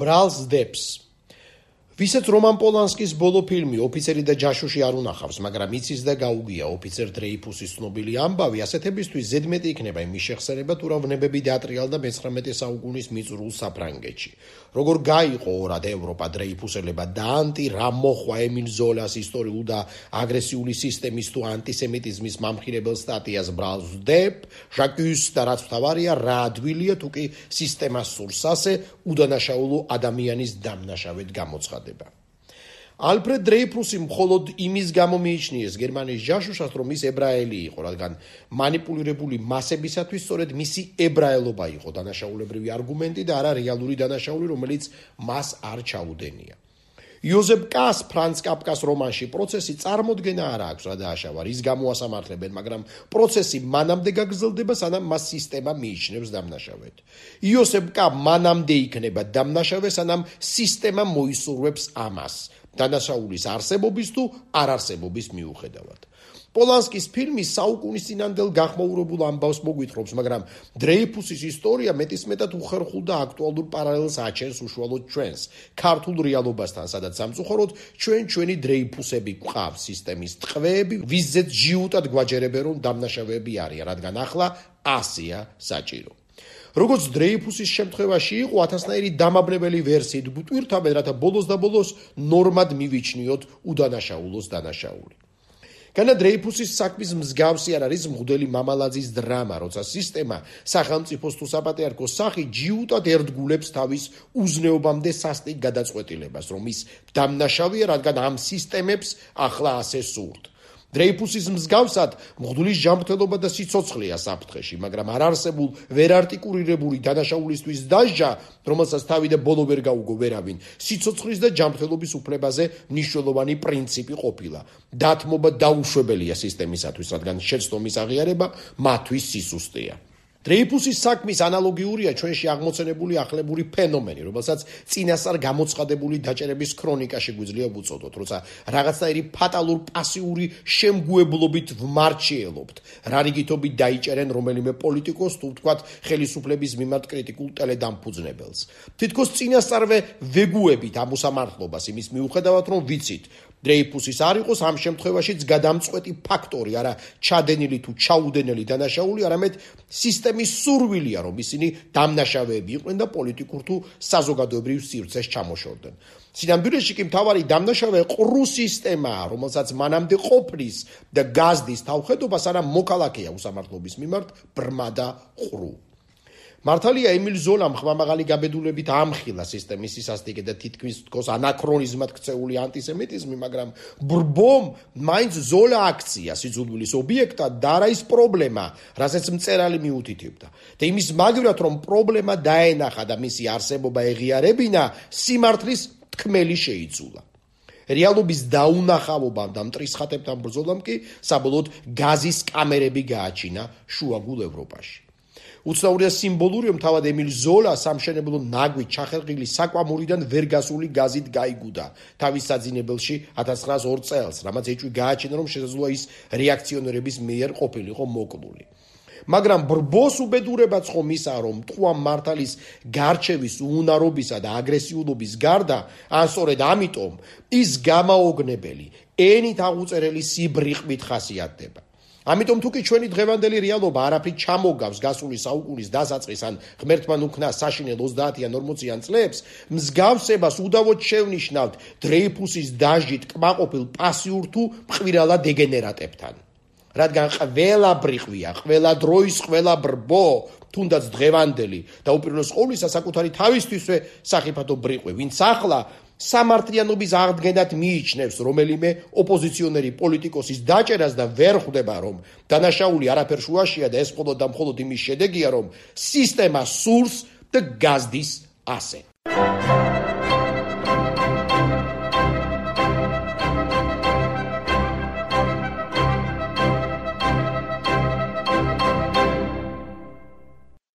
ბრალს დებს ვისაც რომან პოლანსკის ბოლო ფილმი ოფიცერი და ჯაშუში არ უნახავს, მაგრამ იცის და გაუგია ოფიცერ დრეიფუსის ცნობილი ამბავი, ასეთებისთვის ზედმეტი იქნება იმის შეხსენება, თუ რა ვნებები დაატრიალდა მე-19 საუკუნის მიწრულ საფრანგეთში. როგორ გაიყო ორად ევროპა დრეიფუსელება და ანტი რა მოხვა ემილ ზოლას ისტორიულ და აგრესიული სისტემის თუ ანტისემიტიზმის მამხილებელ სტატიას ბრალზდებ, ჟაკუს და რაც თავარია რა ადვილია თუ კი სისტემას სურს ასე უდანაშაულო ადამიანის დამნაშავედ გამოცხადება. ტარდება. ალფრედ დრეიფუსი მხოლოდ იმის გამო მიიჩნიეს გერმანიის ჯაშუშას, რომ ის ებრაელი იყო, რადგან манипулиრებული მასებისათვის სწორედ მისი ებრაელობა იყო დანაშაულებრივი არგუმენტი და არა რეალური დანაშაული, რომელიც მას არ ჩაუდენია. იოზეფ კას ფრანც კაპკას რომანში პროცესი წარმოქმნა არ აქვს რა დააშავა, ის გამოასამართლებენ, მაგრამ პროცესი მანამდე გაგრძელდება, სანამ მას სისტემა მიიჩნევს დამნაშავედ. იოსებ კა მანამდე იქნება დამნაშავე, სანამ სისტემა მოისურვებს ამას, დანაშაულის არსებობის თუ არარსებობის მიუხედავად. პოლანსკის ფილმი საუკუნის წინანდელ გახმაურებულ ამბავს მოგვითხრობს, მაგრამ დრეიფუსის ისტორია მეტისმეტად უხერხულ და აქტუალურ პარალელს აჩენს უშუალოდ ჩვენს ქართულ რეალობასთან, სადაც სამწუხაროდ ჩვენ ჩვენი დრეიფუსები ყავს სისტემის ტყვეები, ვიზეთ ჯიუტად გვაჯერებენ რომ დამნაშავეები არიან, რადგან ახლა ასია საჭირო. როგორც დრეიფუსის შემთხვევაში იყო ათასნაირი დამაბნეველი ვერსიით, გვტვირთავენ, რათა ბოლოს და ბოლოს ნორმად მივიჩნიოთ უდანაშაულოს დანაშაული. განა დრეიფუსის საქმის მსგავსი არ არის მღვდელი მამალაძის დრამა, როცა სისტემა სახელმწიფოს თუ საპატრიარქოს სახი ჯიუტად ერთგულებს თავის უზნეობამდე სასტიკ გადაწყვეტილებას, რომ ის დამნაშავეა, რადგან ამ სისტემებს ახლა ასე სურთ. დრეიფუსის მსგავსად მღვდლის ჯანმრთელობა და სიცოცხლეა საფრთხეში, მაგრამ არ არსებულ ვერარტიკულირებული დანაშაულისთვის დაჟა, რომელსაც თავი და ბოლო ვერ გაუგო ვერავინ, სიცოცხლის და ჯანმრთელობის უფლებაზე მნიშვნელოვანი პრინციპი ყოფილა. დათმობა დაუშვებელია სისტემისათვის, რადგან შეცდომის აღიარება მათთვის სისუსტეა. დრეიფუსის საქმის ანალოგიურია ჩვენში აღმოცენებული ახლებური ფენომენი, რომელსაც წინასწარ გამოცხადებული დაჭერების ქრონიკაში გვიძლია ვუწოდოთ, როცა რაღაცნაირი ფატალურ პასიური შემგუებლობით ვმარჩიელობთ, რა რიგითობით დაიჭერენ რომელიმე პოლიტიკოს თუ ვთქვათ ხელისუფლების მიმართ კრიტიკულ ტელედამფუძნებელს. თითქოს წინასწარვე ვეგუებით ამ უსამართლობას იმის მიუხედავად, რომ ვიცით, დრეიფუსის არ იყოს ამ შემთხვევაშიც გადამწყვეტი ფაქტორი, არა ჩადენილი თუ ჩაუდენელი დანაშაული, არამედ სისტემის სურვილია, რომ ისინი დამნაშავეები იყვნენ და პოლიტიკურ თუ საზოგადოებრივ სივრცეს ჩამოშორდნენ. სინამდვილეში კი მთავარი დამნაშავე ყრუ სისტემაა, რომელსაც მანამდე ყოფნის და გაზდის თავხედობა სანამ მოქალაქეა უსამართლობის მიმართ ბრმა და ყრუ. მართალია ემილ ზოლამ ხმამაღალი გაბედულებით ამხილა სისტემის სისასტიკე და თითქმის თქოს ანაქრონიზმად ქცეული ანტისემიტიზმი, მაგრამ ბრბომ მაინც ზოლა აქცია სიძულვილის ობიექტად და არა ის პრობლემა, რასაც მწერალი მიუთითებდა. და იმის მაგრად რომ პრობლემა დაენახა და მისი არსებობა ეღიარებინა, სიმართლის თქმელი შეიცულა. რეალობის დაუნახავობამ და მტრისხატებთან ბრძოლამ კი საბოლოოდ გაზის კამერები გააჩინა შუაგულ ევროპაში. უცნაურია სიმბოლური რომ თავად ემილ ზოლა სამშენებლო ნაგვი ჩახერგილი საკვამურიდან ვერ გასული გაზით გაიგუდა. თავის საძინებელში 1902 წელს რამაც ეჭვი გააჩინა რომ შესაძლოა ის რეაქციონერების მიერ ყოფილიყო მოკლული. მაგრამ ბრბოს უბედურებაც ხომ ისა რომ ტყუა მართალის გარჩევის უნარობისა და აგრესიულობის გარდა ან სწორედ ამიტომ ის გამაოგნებელი ენით აღუწერელი სიბრიყვით ხასიათდება ამიტომ თუ კი ჩვენი დღევანდელი რეალობა არაფრით ჩამოგავს გასული საუკუნის დასაწყის ან ღმერთთან უკნა საშინელ 30-იან 40-იან წლებს, მსგავსებას უდავოდ შევნიშნავთ დრეიფუსის დაჟით კმაყოფილ პასიურ თუ მყირალა დეგენერატებთან. რადგან ყველა ბრიყვია, ყველა დროის ყველა ბრბო, თუნდაც დღევანდელი და უპირველეს ყოვლისა საკუთარი თავისთვისვე სახიფათო ბრიყვი, ვინც ახლა სამართლიანობის აღდგენად მიიჩნევს რომელიმე ოპოზიციონერი პოლიტიკოსის დაჭერას და ვერ ხვდება რომ დანაშაული არაფერ შუაშია და ეს მხოლოდ და მხოლოდ იმის შედეგია რომ სისტემა სურს და გაზდის ასე.